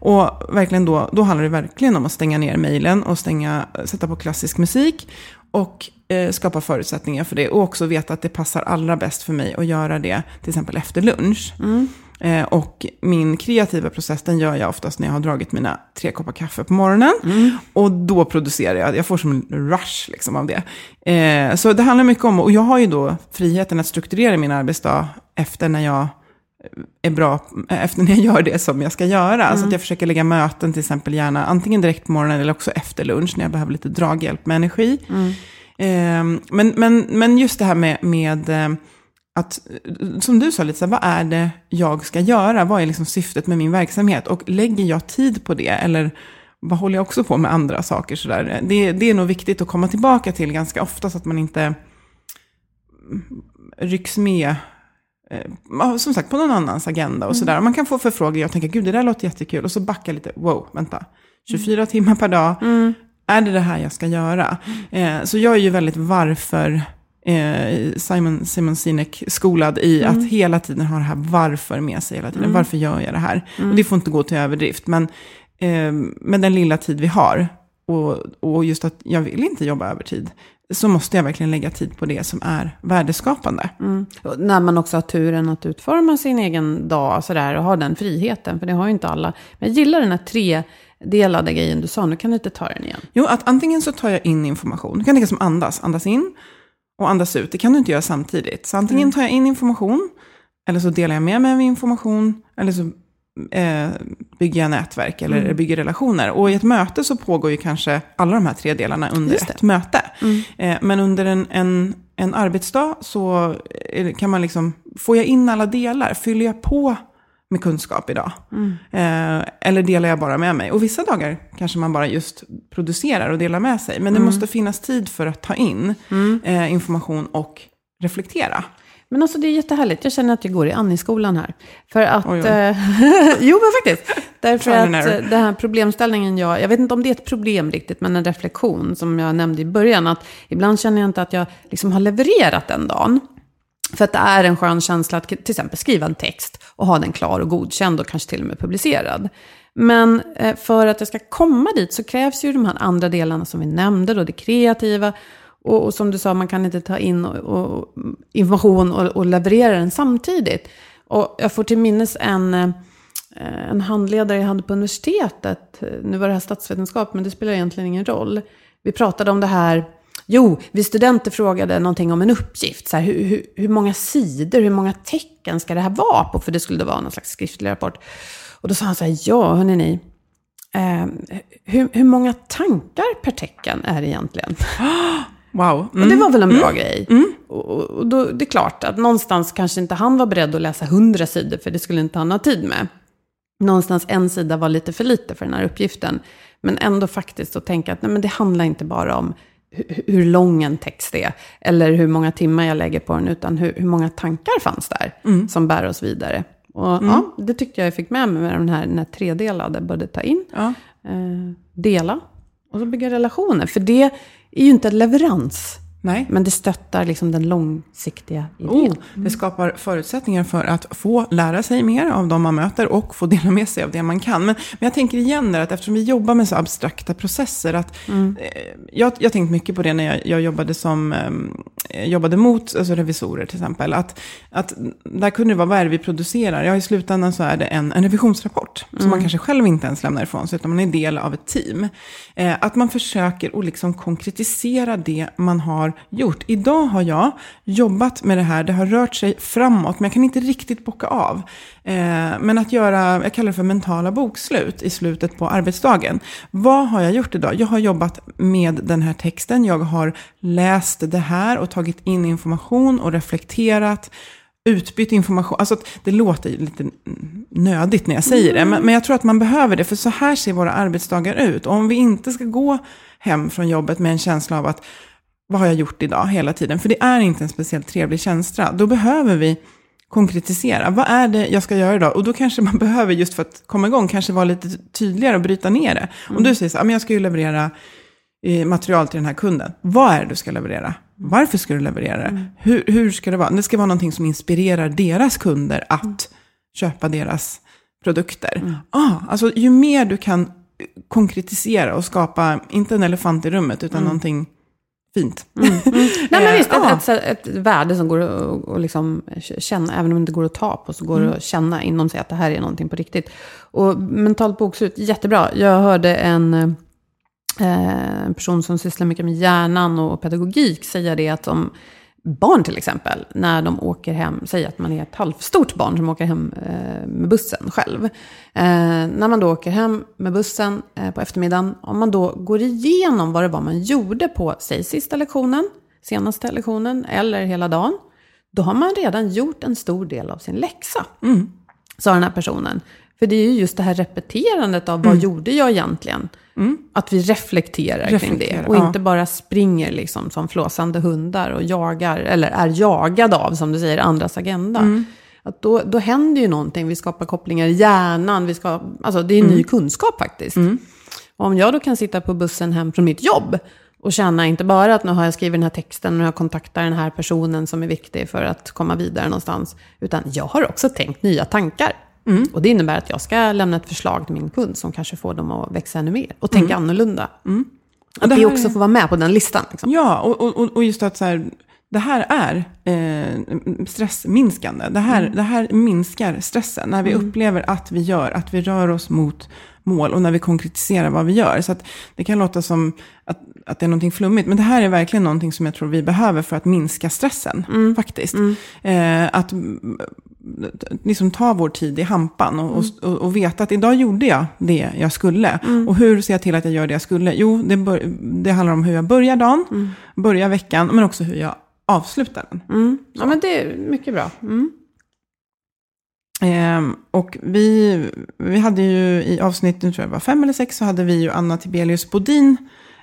Och verkligen då, då handlar det verkligen om att stänga ner mejlen och stänga, sätta på klassisk musik. Och eh, skapa förutsättningar för det. Och också veta att det passar allra bäst för mig att göra det till exempel efter lunch. Eh, och min kreativa process den gör jag oftast när jag har dragit mina tre koppar kaffe på morgonen. Och då producerar jag, jag får som en rush liksom av det. Eh, så det handlar mycket om, och jag har ju då friheten att strukturera min arbetsdag efter när jag är bra efter när jag gör det som jag ska göra. Så att jag försöker lägga möten till exempel gärna antingen direkt på morgonen eller också efter lunch när jag behöver lite draghjälp med energi. Eh, men, men, men just det här med, med eh, att, som du sa lite, så här, vad är det jag ska göra? Vad är liksom syftet med min verksamhet? Och lägger jag tid på det? Eller vad håller jag också på med andra saker? Så där? Det, det är nog viktigt att komma tillbaka till ganska ofta så att man inte rycks med eh, som sagt, på någon annans agenda och sådär. Man kan få förfrågningar och tänka, gud det där låter jättekul. Och så backa lite, wow, vänta. 24 timmar per dag, är det det här jag ska göra? Eh, så jag är ju väldigt varför, Simon, Simon Sinek skolad i att hela tiden ha det här varför med sig hela tiden. Varför gör jag det här? Och det får inte gå till överdrift. Men eh, med den lilla tid vi har, och, och just att jag vill inte jobba övertid, så måste jag verkligen lägga tid på det som är värdeskapande. Och när man också har turen att utforma sin egen dag sådär, och ha den friheten, för det har ju inte alla. Men jag gillar den här tredelade grejen du sa, nu kan du inte ta den igen. Jo, att antingen så tar jag in information. Du kan tänka som andas. Andas in och andas ut. Det kan du inte göra samtidigt. Så antingen tar jag in information, eller så delar jag med mig av information, eller så eh, bygger jag nätverk eller bygger relationer. Och i ett möte så pågår ju kanske alla de här tre delarna under ett möte. Eh, men under en, en, en arbetsdag så det- kan man liksom, får jag in alla delar? Fyller jag på med kunskap idag? Eh, eller delar jag bara med mig? Och vissa dagar kanske man bara just producerar och delar med sig. Men det måste finnas tid för att ta in eh, information och reflektera. Men alltså det är jättehärligt. Jag känner att jag går i Annie-skolan här. För att... Oj, oj. eh, jo, men faktiskt. Därför att den här problemställningen jag... Jag vet inte om det är ett problem riktigt, men en reflektion som jag nämnde i början. Att ibland känner jag inte att jag liksom har levererat den dagen. För att det är en skön känsla att till exempel skriva en text och ha den klar och godkänd och kanske till och med publicerad. Men eh, för att jag ska komma dit så krävs ju de här andra delarna som vi nämnde, då det kreativa. Och, och som du sa, man kan inte ta in och, och, information och, och leverera den samtidigt. Och jag får till minnes en, eh, en handledare jag hade på universitetet. Nu var det här statsvetenskap, men det spelar egentligen ingen roll. Vi pratade om det här Jo, vi studenter frågade någonting om en uppgift. Så här, hur, hur, hur många sidor, hur många tecken ska det här vara på? För det skulle då vara någon slags skriftlig rapport. Och då sa han så här, ja, hörni ni. Eh, hur, hur många tankar per tecken är det egentligen? Wow. Och det var väl en bra grej. Och, och- och då, det är klart att någonstans kanske inte han var beredd att läsa hundra sidor, för det skulle inte han ha tid med. Någonstans en sida var lite för lite för den här uppgiften. Men ändå faktiskt att tänka att nej, men det handlar inte bara om hur lång en text är, eller hur många timmar jag lägger på den, utan hur, hur många tankar fanns där som bär oss vidare. Och ja, det tyckte jag jag fick med mig med den här, den här tredelade, både ta in, Ja. eh, dela och så bygga relationer. För det är ju inte en leverans, Nej. men det stöttar liksom den långsiktiga idén. Oh, det skapar förutsättningar för att få lära sig mer av de man möter och få dela med sig av det man kan. Men, men jag tänker igen där att eftersom vi jobbar med så abstrakta processer, att eh, jag har tänkt mycket på det när jag, jag jobbade som eh, jobbade mot alltså revisorer till exempel. Att, att där kunde det vara, vad är det vi producerar? Ja, i slutändan så är det en, en revisionsrapport som man kanske själv inte ens lämnar ifrån sig, utan man är del av ett team. Eh, att man försöker att liksom konkretisera det man har gjort. Idag har jag jobbat med det här, det har rört sig framåt, men jag kan inte riktigt bocka av. Eh, men att göra, jag kallar det för mentala bokslut i slutet på arbetsdagen. Vad har jag gjort idag? Jag har jobbat med den här texten, jag har läst det här och tagit in information och reflekterat utbytt information. Alltså det låter lite nödigt när jag säger det, men, men jag tror att man behöver det, för så här ser våra arbetsdagar ut. Och om vi inte ska gå hem från jobbet med en känsla av att vad har jag gjort idag hela tiden? För det är inte en speciellt trevlig känsla. Då behöver vi konkretisera. Vad är det jag ska göra idag? Och då kanske man behöver, just för att komma igång, kanske vara lite tydligare och bryta ner det. Om du säger så här, "Ja, men jag ska ju leverera eh, material till den här kunden. Vad är det du ska leverera? Varför ska du leverera det? Mm. Hur, hur ska det vara? Det ska vara någonting som inspirerar deras kunder att Mm. köpa deras produkter. Ah, alltså, ju mer du kan konkretisera och skapa, inte en elefant i rummet, utan någonting fint. Nej men visst, ett, ett, ett värde som går att att liksom känna, även om det inte går att ta på, så går det att känna inom sig att det här är någonting på riktigt. Och mentalt bokslut, jättebra. Jag hörde en, eh, en person som sysslar mycket med hjärnan och pedagogik säga det att om barn till exempel, när de åker hem, säg att man är ett halvstort barn som åker hem eh, med bussen själv. Eh, när man då åker hem med bussen eh, på eftermiddagen, om man då går igenom vad det var man gjorde på, säg sista lektionen, senaste lektionen eller hela dagen, då har man redan gjort en stor del av sin läxa. Sa den här personen. För det är ju just det här repeterandet av vad gjorde jag egentligen? Att vi reflekterar kring Reflekterar, det. Och ja. inte bara springer liksom som flåsande hundar och jagar, eller är jagade av, som du säger, andras agenda. Att då, då händer ju någonting, vi skapar kopplingar i hjärnan, vi ska, alltså det är ny kunskap faktiskt. Och om jag då kan sitta på bussen hem från mitt jobb och känna inte bara att nu har jag skrivit den här texten, nu har jag kontaktat den här personen som är viktig för att komma vidare någonstans, utan jag har också tänkt nya tankar. Och det innebär att jag ska lämna ett förslag till min kund som kanske får dem att växa ännu mer och tänka annorlunda. Att det här också är- får vara med på den listan. Liksom. Ja, och, och, och just att så här, det här är eh, stressminskande. Det här, det här minskar stressen. När vi upplever att vi gör, att vi rör oss mot mål och när vi konkretiserar vad vi gör. Så att det kan låta som att, att det är någonting flummigt, men det här är verkligen någonting som jag tror vi behöver för att minska stressen. Faktiskt. Eh, att mm, liksom ta vår tid i hampan och, och, och, och veta att idag gjorde jag det jag skulle. Och hur ser jag till att jag gör det jag skulle? Jo, det, bör, det handlar om hur jag börjar dagen, börjar veckan, men också hur jag avslutar den. Mm. Ja, men det är mycket bra. Mm. Ehm, och vi, vi hade ju i avsnitt, nu tror jag var fem eller sex, så hade vi ju Anna Tibelius Bodin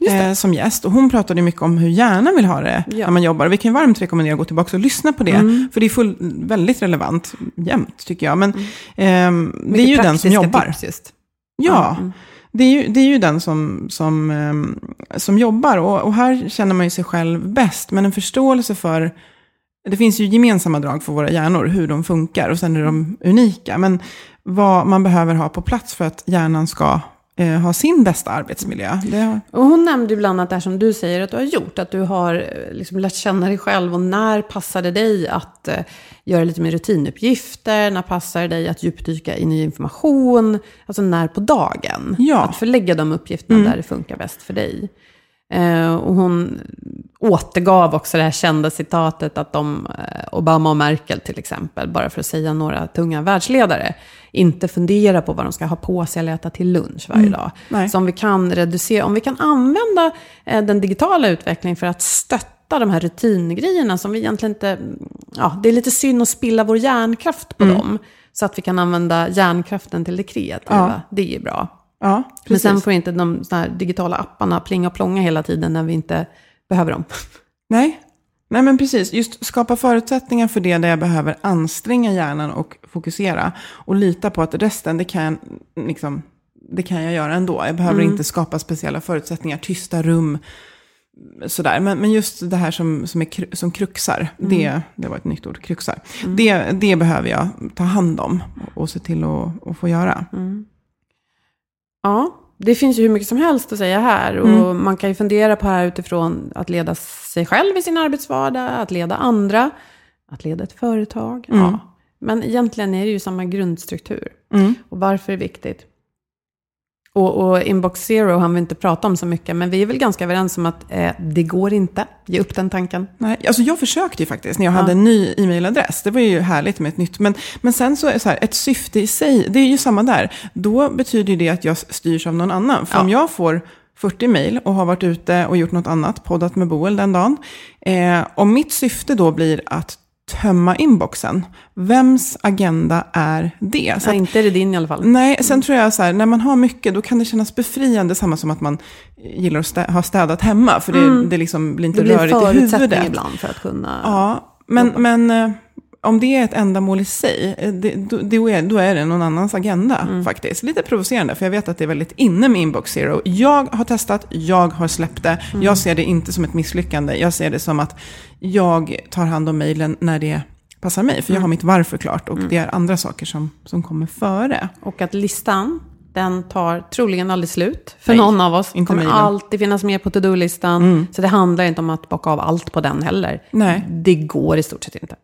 eh, som gäst. Och hon pratade mycket om hur hjärnan vill ha det Ja. när man jobbar. Vi kan ju varmt rekommendera att gå tillbaka och lyssna på det. För det är full, väldigt relevant jämt, tycker jag. Men ehm, det är ju den som jobbar. Tips just. Ja, Mm. det, är ju, det är ju den som, som, ehm, som jobbar. Och, och här känner man ju sig själv bäst. Men en förståelse för... Det finns ju gemensamma drag för våra hjärnor, hur de funkar. Och sen är de unika. Men vad man behöver ha på plats för att hjärnan ska eh, ha sin bästa arbetsmiljö. Det, Och hon nämnde ibland att det här som du säger att du har gjort, att du har eh, liksom lärt känna dig själv och när passar det dig att eh, göra lite mer rutinuppgifter, när passar det dig att djupdyka i ny information, alltså när på dagen. Ja. Att förlägga de uppgifterna där det funkar bäst för dig. Eh, och hon återgav också det här kända citatet att de, eh, Obama och Merkel till exempel, bara för att säga några tunga världsledare, inte funderar på vad de ska ha på sig eller äta till lunch varje dag. Nej. Så om vi kan reducera, om vi kan använda eh, den digitala utvecklingen för att stötta de här rutingrejerna som vi egentligen inte, ja, det är lite synd att spilla vår hjärnkraft på dem. Så att vi kan använda hjärnkraften till det kreativa. Det är bra. ja, Men sen får inte de digitala apparna plinga och plånga hela tiden när vi inte behöver dem. Nej. Nej, men precis. Just skapa förutsättningar för det där jag behöver anstränga hjärnan och fokusera. Och lita på att resten, det kan, liksom, det kan jag göra ändå. Jag behöver inte skapa speciella förutsättningar, tysta rum, sådär. Men, men just det här som, som, är, som kruxar, det, det var ett nytt ord, kruxar. Det, det behöver jag ta hand om och se till att, att få göra. Ja, det finns ju hur mycket som helst att säga här. Och man kan ju fundera på här utifrån att leda sig själv i sin arbetsvardag, att leda andra, att leda ett företag. Ja. Men egentligen är det ju samma grundstruktur. Och varför är det viktigt? Och, och Inbox Zero har vi inte pratat om så mycket, men vi är väl ganska överens om att eh, det går inte. Ge upp den tanken. Nej, alltså jag försökte ju faktiskt när jag hade en ny e-mailadress. Det var ju härligt med ett nytt. Men, men sen så är så här, ett syfte i sig, det är ju samma där. Då betyder det att jag styrs av någon annan. För Ja. om jag får 40 mejl och har varit ute och gjort något annat, poddat med Boel den dagen. Eh, om mitt syfte då blir att tömma inboxen, vems agenda är det? Så att, inte är det din i alla fall. Nej, sen tror jag så här, när man har mycket då kan det kännas befriande, samma som att man gillar att stä- ha städat hemma, för det, det liksom blir inte Det blir rörigt i huvudet. ibland för att kunna... Ja, men, men eh, om det är ett ändamål i sig, eh, det, då, är, då är det någon annans agenda faktiskt. Lite provocerande, för jag vet att det är väldigt inne med Inbox Zero. Jag har testat, jag har släppt det. Jag ser det inte som ett misslyckande. Jag ser det som att jag tar hand om mejlen när det passar mig. För jag har mitt varför klart och det är andra saker som, som kommer före. Och att listan, den tar troligen aldrig slut för Nej, någon av oss. Det kommer mejlen. alltid finnas med på to-do-listan. Så det handlar inte om att bocka av allt på den heller. Nej. Det går i stort sett inte.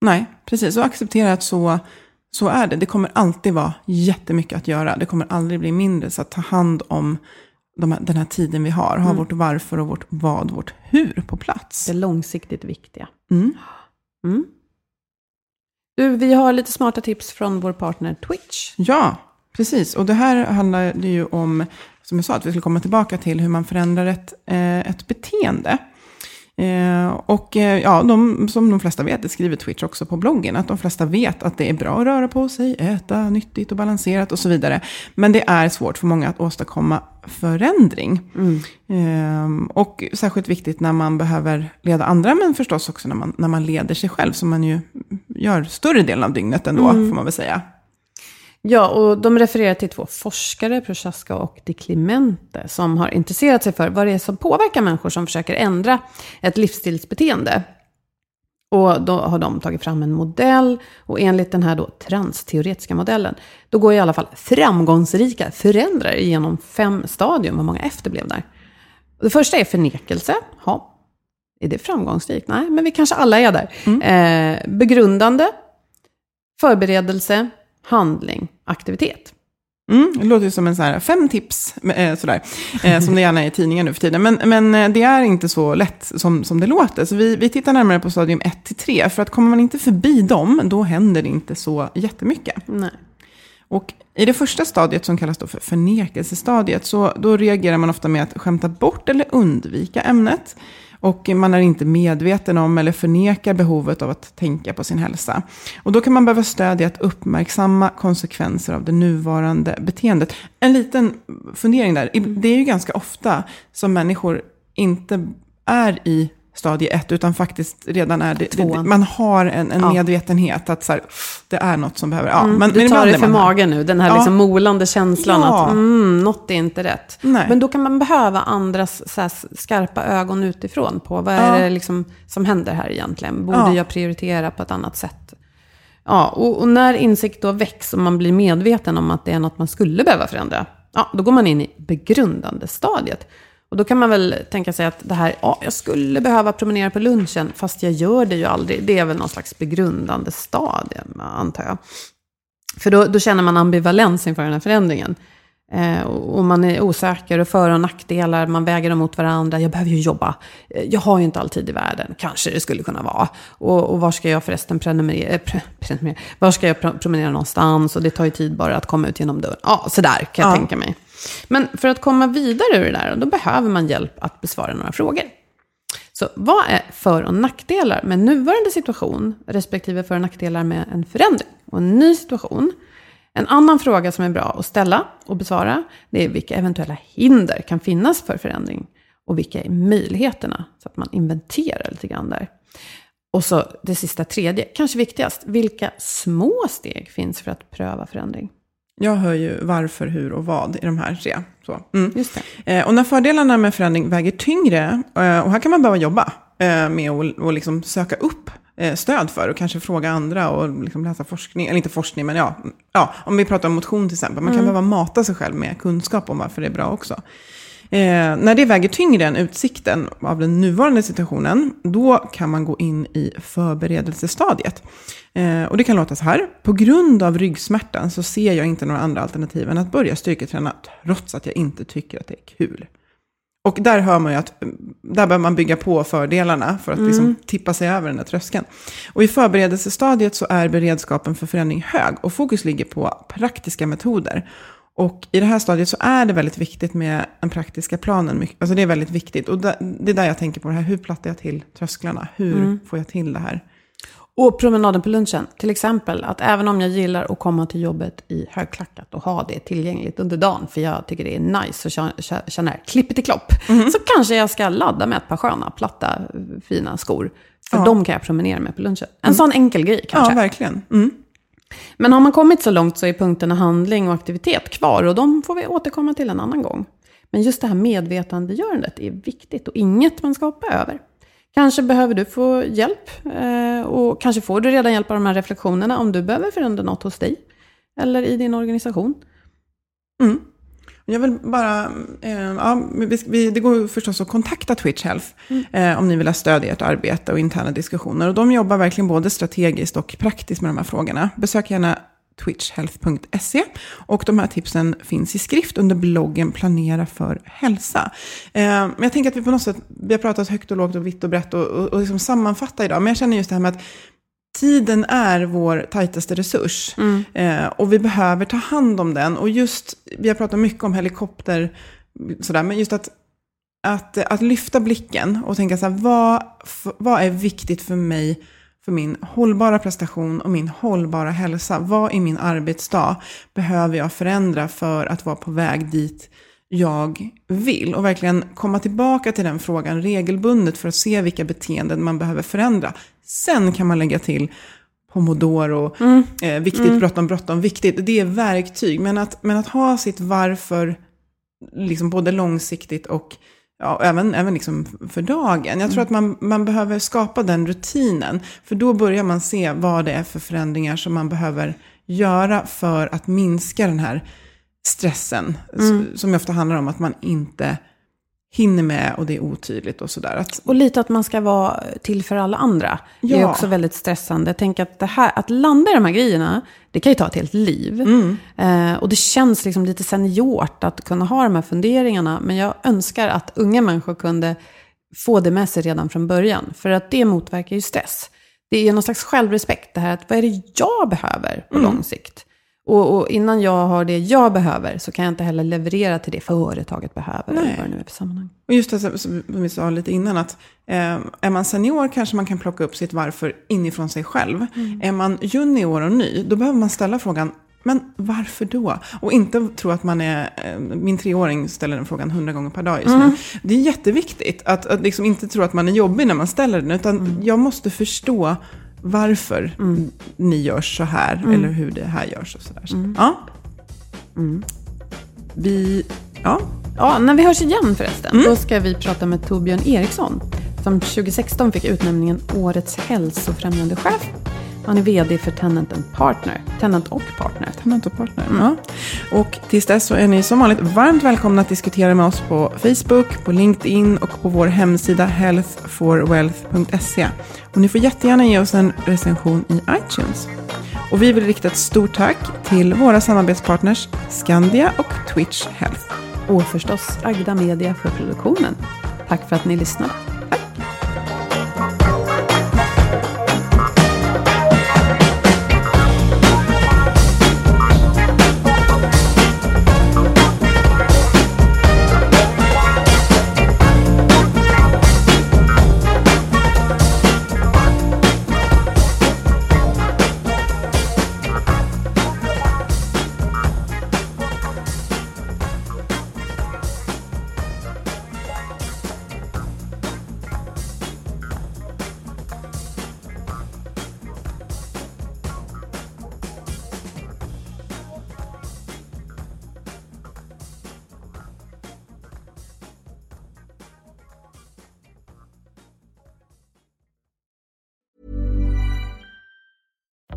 Nej, precis. Och acceptera att så, så är det. Det kommer alltid vara jättemycket att göra. Det kommer aldrig bli mindre. Så att ta hand om de här, den här tiden vi har. Ha vårt varför och vårt vad, vårt hur på plats. Det långsiktigt viktiga. Mm. Mm. Du, vi har lite smarta tips från vår partner Twitch. Ja, precis. Och det här handlar det ju om, som jag sa, att vi skulle komma tillbaka till hur man förändrar ett, eh, ett beteende. Eh, och eh, ja, de, som de flesta vet, det skriver Twitch också på bloggen, att de flesta vet att det är bra att röra på sig, äta nyttigt och balanserat och så vidare. Men det är svårt för många att åstadkomma förändring. Eh, och särskilt viktigt när man behöver leda andra, men förstås också när man, när man leder sig själv, som man ju gör större delen av dygnet ändå, får man väl säga. Ja, och de refererar till två forskare, Prochaska och Di Clemente, som har intresserat sig för vad det är som påverkar människor som försöker ändra ett livsstilsbeteende. Och då har de tagit fram en modell och enligt den här då transteoretiska modellen, då går i alla fall framgångsrika förändrare genom fem stadium, vad många efterblev där. Det första är förnekelse. Ja, är det framgångsrikt? Nej, men vi kanske alla är där. Eh, begrundande, förberedelse, handling, aktivitet. Mm, det låter ju som en sån här fem tips, eh, sådär, eh, som det gärna är i tidningen nu för tiden. Men, men eh, det är inte så lätt som, som det låter. Så vi, vi tittar närmare på stadium 1 till 3. För att kommer man inte förbi dem, då händer det inte så jättemycket. Nej. Och i det första stadiet som kallas då för förnekelsestadiet, så då reagerar man ofta med att skämta bort eller undvika ämnet. Och man är inte medveten om eller förnekar behovet av att tänka på sin hälsa. Och då kan man behöva stöd i att uppmärksamma konsekvenser av det nuvarande beteendet. En liten fundering där. Det är ju ganska ofta som människor inte är i stadie ett, utan faktiskt redan är det, det, man har en, en Ja. medvetenhet att så här, det är något som behöver, ja. Mm, men, du men tar det för här. magen nu, den här Ja. liksom molande känslan Ja. att mm, något är inte rätt. Nej. Men då kan man behöva andras så här, skarpa ögon utifrån på vad är det liksom som händer här egentligen? Borde Ja. jag prioritera på ett annat sätt? Ja, och, och när insikt då väcks och man blir medveten om att det är något man skulle behöva förändra, ja, då går man in i begrundande stadiet. Och då kan man väl tänka sig att det här, ja, jag skulle behöva promenera på lunchen, fast jag gör det ju aldrig. Det är väl någon slags begrundande stadie, antar jag. För då, då känner man ambivalens inför den här förändringen. Eh, och man är osäker och för och nackdelar, man väger dem mot varandra. Jag behöver ju jobba. Eh, Jag har ju inte all tid i världen. Kanske det skulle kunna vara. Och, och var ska jag förresten prenumerera, eh, pre, prenumerera? Var ska jag pro- promenera någonstans? Och det tar ju tid bara att komma ut genom dörren. Ja, sådär kan jag Ja. tänka mig. Men för att komma vidare ur det där, då behöver man hjälp att besvara några frågor. Så vad är för och nackdelar med nuvarande situation respektive för och nackdelar med en förändring och en ny situation? En annan fråga som är bra att ställa och besvara, det är vilka eventuella hinder kan finnas för förändring och vilka är möjligheterna? Så att man inventerar lite grann där. Och så det sista tredje, kanske viktigast, vilka små steg finns för att pröva förändring? Jag hör ju varför, hur och vad i de här tre. Så. Mm. Just. Eh, och när fördelarna med förändring väger tyngre, eh, och här kan man behöva jobba eh, med att och liksom söka upp eh, stöd för och kanske fråga andra och liksom läsa forskning, eller inte forskning, men ja, ja, om vi pratar om motion till exempel, man kan behöva mata sig själv med kunskap om varför det är bra också. Eh, när det väger tyngre än utsikten av den nuvarande situationen, då kan man gå in i förberedelsestadiet. Eh, och det kan låta så här. På grund av ryggsmärtan så ser jag inte några andra alternativ än att börja styrketräna trots att jag inte tycker att det är kul. Och där hör man ju att mm, där behöver man bygga på fördelarna för att liksom tippa sig över den där tröskeln. Och i förberedelsestadiet så är beredskapen för förändring hög och fokus ligger på praktiska metoder. Och i det här stadiet så är det väldigt viktigt med den praktiska planen. Alltså det är väldigt viktigt. Och det är där jag tänker på det här, hur plattar jag till trösklarna? Hur får jag till det här? Och promenaden på lunchen, till exempel att även om jag gillar att komma till jobbet i högklackat och ha det tillgängligt under dagen, för jag tycker det är nice att känna- känna- känna klippet i klopp, så kanske jag ska ladda med ett par sköna, platta, fina skor För Ja. de kan jag promenera med på lunchen. En sån enkel grej kanske. Ja, verkligen. Mm. Men har man kommit så långt så är punkterna handling och aktivitet kvar och de får vi återkomma till en annan gång. Men just det här medvetandegörandet är viktigt och inget man ska hoppa över. Kanske behöver du få hjälp eh, och kanske får du redan hjälp av de här reflektionerna om du behöver förändra något hos dig eller i din organisation. Mm. Jag vill bara, eh, ja, vi, det går förstås att kontakta Twitch Health eh, om ni vill ha stöd i ert arbete och interna diskussioner. Och de jobbar verkligen både strategiskt och praktiskt med de här frågorna. Besök gärna twitchhealth.se och de här tipsen finns i skrift under bloggen Planera för hälsa. Eh, men jag tänker att vi på något sätt, vi har pratat högt och lågt och vitt och brett och, och, och liksom sammanfatta idag. Men jag känner just det här med att Tiden är vår tajtaste resurs eh, och vi behöver ta hand om den. Och just, vi har pratat mycket om helikopter, sådär, men just att, att, att lyfta blicken och tänka så här, vad, vad är viktigt för mig för min hållbara prestation och min hållbara hälsa? Vad i min arbetsdag behöver jag förändra för att vara på väg dit jag vill? Och verkligen komma tillbaka till den frågan regelbundet för att se vilka beteenden man behöver förändra. Sen kan man lägga till pomodoro, eh, viktigt, bråttom, bråttom, viktigt. Det är verktyg. Men att, men att ha sitt varför, liksom både långsiktigt och ja, även, även liksom för dagen. Jag tror att man, man behöver skapa den rutinen. För då börjar man se vad det är för förändringar som man behöver göra för att minska den här stressen. s- Som ju ofta handlar om att man inte hinner med och det är otydligt och sådär. Att, Och lite att man ska vara till för alla andra. Det är Ja. också väldigt stressande. Tänk att det här, att landa i de här grejerna, det kan ju ta ett helt liv. Eh, och det känns liksom lite seniort att kunna ha de här funderingarna. Men jag önskar att unga människor kunde få det med sig redan från början. För att det motverkar ju stress. Det är någon slags självrespekt, det här att vad är det jag behöver på lång sikt? Och, och innan jag har det jag behöver så kan jag inte heller leverera till det företaget behöver. Eller Nej. vad det nu är för sammanhang. och just det som vi sa lite innan, att eh, är man senior kanske man kan plocka upp sitt varför inifrån sig själv. Är man junior och ny, då behöver man ställa frågan, men varför då? Och inte tro att man är, eh, min treåring ställer den frågan hundra gånger per dag just nu. Det är jätteviktigt att, att liksom inte tro att man är jobbig när man ställer den, utan jag måste förstå varför ni gör så här, eller hur det här görs och sådär. Så, ja. Vi, ja, Ja, när vi hörs igen förresten, då ska vi prata med Torbjörn Eriksson, som 2016 fick utnämningen Årets hälsofrämjande chef. Han är vd för Tenant and Partner. Tenant och Partner. Tenant och partner. Ja. Och tills dess så är ni som vanligt varmt välkomna att diskutera med oss på Facebook, på LinkedIn och på vår hemsida healthforwealth.se. Och ni får jättegärna ge oss en recension i iTunes. Och vi vill rikta ett stort tack till våra samarbetspartners Skandia och Twitch Health. Och förstås Agda Media för produktionen. Tack för att ni lyssnade.